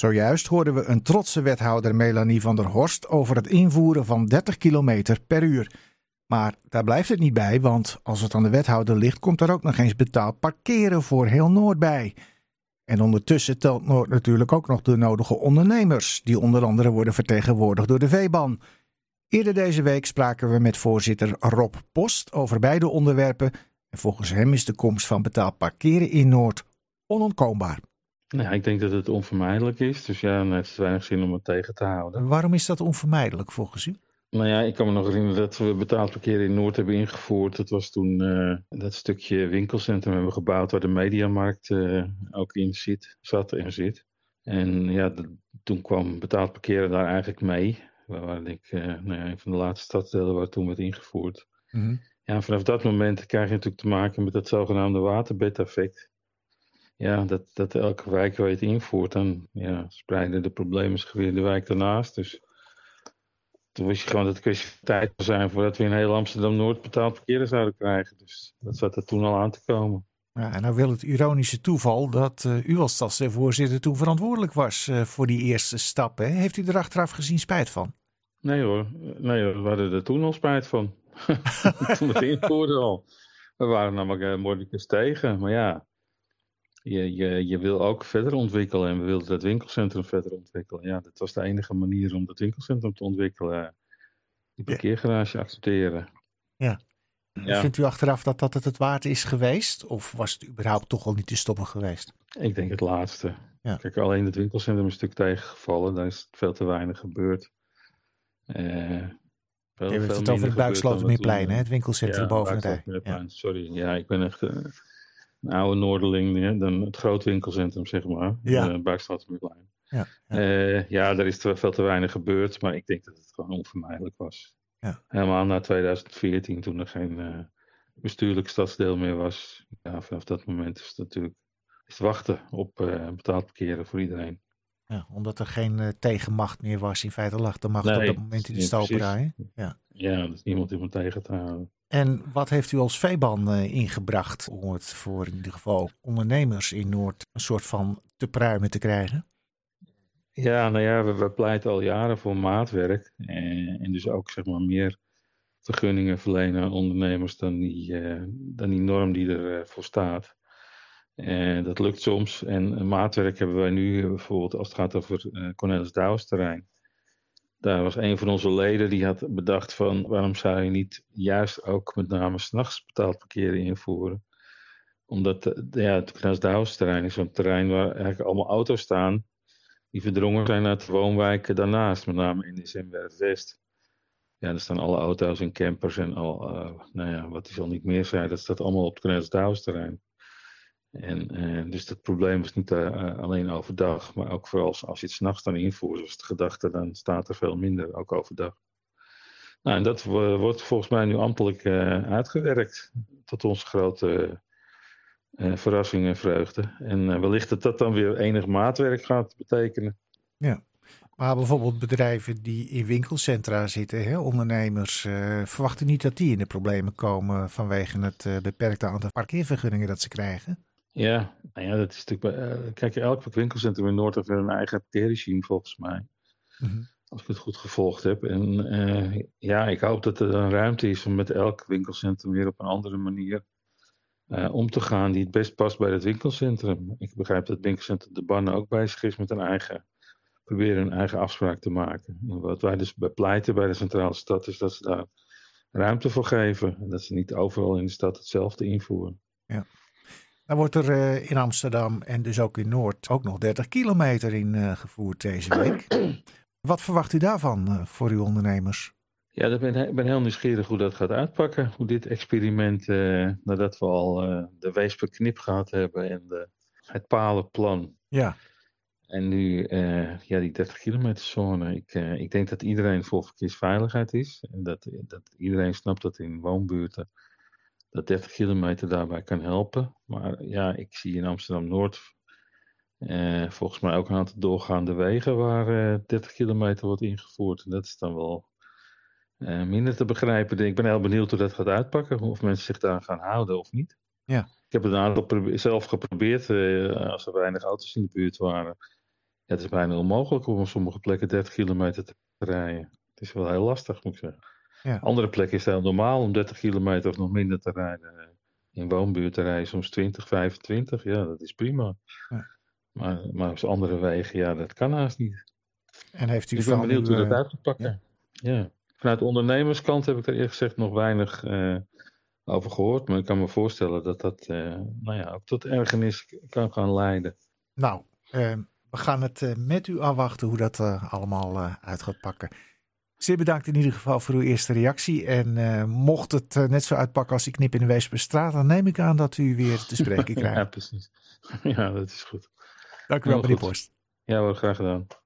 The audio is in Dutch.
Zojuist hoorden we een trotse wethouder Melanie van der Horst over het invoeren van 30 km per uur. Maar daar blijft het niet bij, want als het aan de wethouder ligt, komt er ook nog eens betaald parkeren voor heel Noord bij. En ondertussen telt Noord natuurlijk ook nog de nodige ondernemers, die onder andere worden vertegenwoordigd door de Veeban. Eerder deze week spraken we met voorzitter Rob Post over beide onderwerpen. En volgens hem is de komst van betaald parkeren in Noord onontkoombaar. Nou, ik denk dat het onvermijdelijk is. Dus ja, dan heeft het weinig zin om het tegen te houden. Waarom is dat onvermijdelijk volgens u? Nou ja, ik kan me nog herinneren dat we betaald parkeren in Noord hebben ingevoerd. Dat was toen uh, dat stukje winkelcentrum hebben gebouwd waar de Mediamarkt uh, ook in zit, zat en zit. En ja, de, toen kwam betaald parkeren daar eigenlijk mee. We waren denk ik uh, nou ja, een van de laatste stadsdelen waar toen werd ingevoerd. Mm -hmm. Ja, vanaf dat moment krijg je natuurlijk te maken met dat zogenaamde waterbedeffect. Ja, dat, dat elke wijk je het invoert, dan ja, spreiden de problemen zich weer de wijk daarnaast. Dus toen wist je gewoon dat het kwestie van tijd zou zijn voordat we in heel Amsterdam-Noord betaald verkeer zouden krijgen. Dus dat zat er toen al aan te komen. Ja, en nou wil het ironische toeval dat uh, u als stadsvoorzitter toen verantwoordelijk was uh, voor die eerste stappen. Heeft u er achteraf gezien spijt van? Nee hoor, nee hoor, we hadden er toen al spijt van. toen we het invoerden al. We waren namelijk uh, tegen, maar ja, je, je, je wil ook verder ontwikkelen en we wilden dat winkelcentrum verder ontwikkelen. Ja, dat was de enige manier om dat winkelcentrum te ontwikkelen. Die parkeergarage accepteren. Ja. ja. Vindt u achteraf dat dat het het waard is geweest? Of was het überhaupt toch al niet te stoppen geweest? Ik denk het laatste. Ja. Kijk, alleen het winkelcentrum is een stuk tegengevallen. Daar is veel te weinig gebeurd. Uh, veel, Je hebt het over het Buikslotermeerplein, hè? Het winkelcentrum ja, boven het. Sorry, ja, ik ben echt... Uh, een oude Noorderling, dan het groot winkelcentrum, zeg maar. Ja. Uh, Ja, ja. Uh, ja, er is te, veel te weinig gebeurd, maar ik denk dat het gewoon onvermijdelijk was. Ja. Helemaal na 2014, toen er geen uh, bestuurlijk stadsdeel meer was. Ja, vanaf dat moment is het natuurlijk is het wachten op uh, betaald parkeren voor iedereen. Ja, omdat er geen uh, tegenmacht meer was. In feite lag de macht nee, op dat moment in de stoperij. Ja. ja, er is niemand om het tegen te houden. En wat heeft u als veeban uh, ingebracht om het voor in ieder geval ondernemers in Noord een soort van te pruimen te krijgen? Ja, nou ja, we, we pleiten al jaren voor maatwerk. En, en, dus ook zeg maar meer vergunningen verlenen aan ondernemers dan die, uh, dan die norm die ervoor voor staat. En dat lukt soms. En maatwerk hebben wij nu bijvoorbeeld als het gaat over Cornelis Douwes terrein. Daar was een van onze leden die had bedacht van waarom zou je niet juist ook met name s'nachts betaald parkeren invoeren. Omdat ja, het Cornelis terrein is zo'n terrein waar eigenlijk allemaal auto's staan die verdrongen zijn uit de woonwijken daarnaast, met name in de Zenwerf West. Ja, er staan alle auto's en campers en al, nou ja, wat is al niet meer zei, dat staat allemaal op het Cornelis terrein. En, uh, dus dat probleem is niet uh, alleen overdag, maar ook vooral als, als je het s'nachts dan invoert, zoals de gedachte, dan staat er veel minder, ook overdag. Nou, en dat wordt volgens mij nu ambtelijk uitgewerkt, tot onze grote verrassing en vreugde. En wellicht dat dat dan weer enig maatwerk gaat betekenen. Ja, maar bijvoorbeeld bedrijven die in winkelcentra zitten, hè, ondernemers, verwachten niet dat die in de problemen komen vanwege het beperkte aantal parkeervergunningen dat ze krijgen? Ja, nou ja, dat is natuurlijk. Uh, kijk, elk winkelcentrum in Noord heeft een eigen parkeerregime volgens mij. Mm Als ik het goed gevolgd heb. En uh, ja, ik hoop dat er een ruimte is om met elk winkelcentrum weer op een andere manier uh, om te gaan die het best past bij het winkelcentrum. Ik begrijp dat het winkelcentrum De Bannen ook bezig is met een eigen, proberen een eigen afspraak te maken. En wat wij dus bepleiten bij de centrale stad is dat ze daar ruimte voor geven. En dat ze niet overal in de stad hetzelfde invoeren. Ja. Dan wordt er uh, in Amsterdam en dus ook in Noord ook nog 30 kilometer in uh, gevoerd deze week. Wat verwacht u daarvan uh, voor uw ondernemers? Ja, ik ben, ben, heel nieuwsgierig hoe dat gaat uitpakken. Hoe dit experiment, nadat we al de Weesperknip gehad hebben en de, het palenplan. Ja. En nu ja, die 30 kilometer zone. Ik, ik denk dat iedereen voor verkeersveiligheid is. En dat, dat iedereen snapt dat in woonbuurten dat 30 kilometer daarbij kan helpen. Maar ja, ik zie in Amsterdam-Noord eh, volgens mij ook een aantal doorgaande wegen waar eh, 30 kilometer wordt ingevoerd. En dat is dan wel eh, minder te begrijpen. Ik ben heel benieuwd hoe dat gaat uitpakken, of mensen zich daar gaan houden of niet. Ja. Ik heb het een aantal zelf geprobeerd eh, als er weinig auto's in de buurt waren. Ja, het is bijna onmogelijk om op sommige plekken 30 kilometer te rijden. Het is wel heel lastig, moet ik zeggen. Ja. Andere plekken is het heel normaal om 30 kilometer of nog minder te rijden. In woonbuurten rijden soms 20, 25. Ja, dat is prima. Ja. Maar, maar op andere wegen, ja, dat kan haast niet. En heeft u ik ben benieuwd uw, hoe dat eh, uit gaat pakken. Ja. Vanuit de ondernemerskant heb ik er eerlijk gezegd nog weinig eh, over gehoord. Maar ik kan me voorstellen dat dat eh, nou ja, ook tot ergernis kan gaan leiden. Nou, we gaan het met u afwachten hoe dat allemaal uit gaat pakken. Zeer bedankt in ieder geval voor uw eerste reactie. En eh, mocht het eh, net zo uitpakken als die knip in de Weesperstraat, dan neem ik aan dat u weer te spreken ja, krijgt. precies. ja, dat is goed. Dank u wel, meneer. Ja hoor, graag gedaan.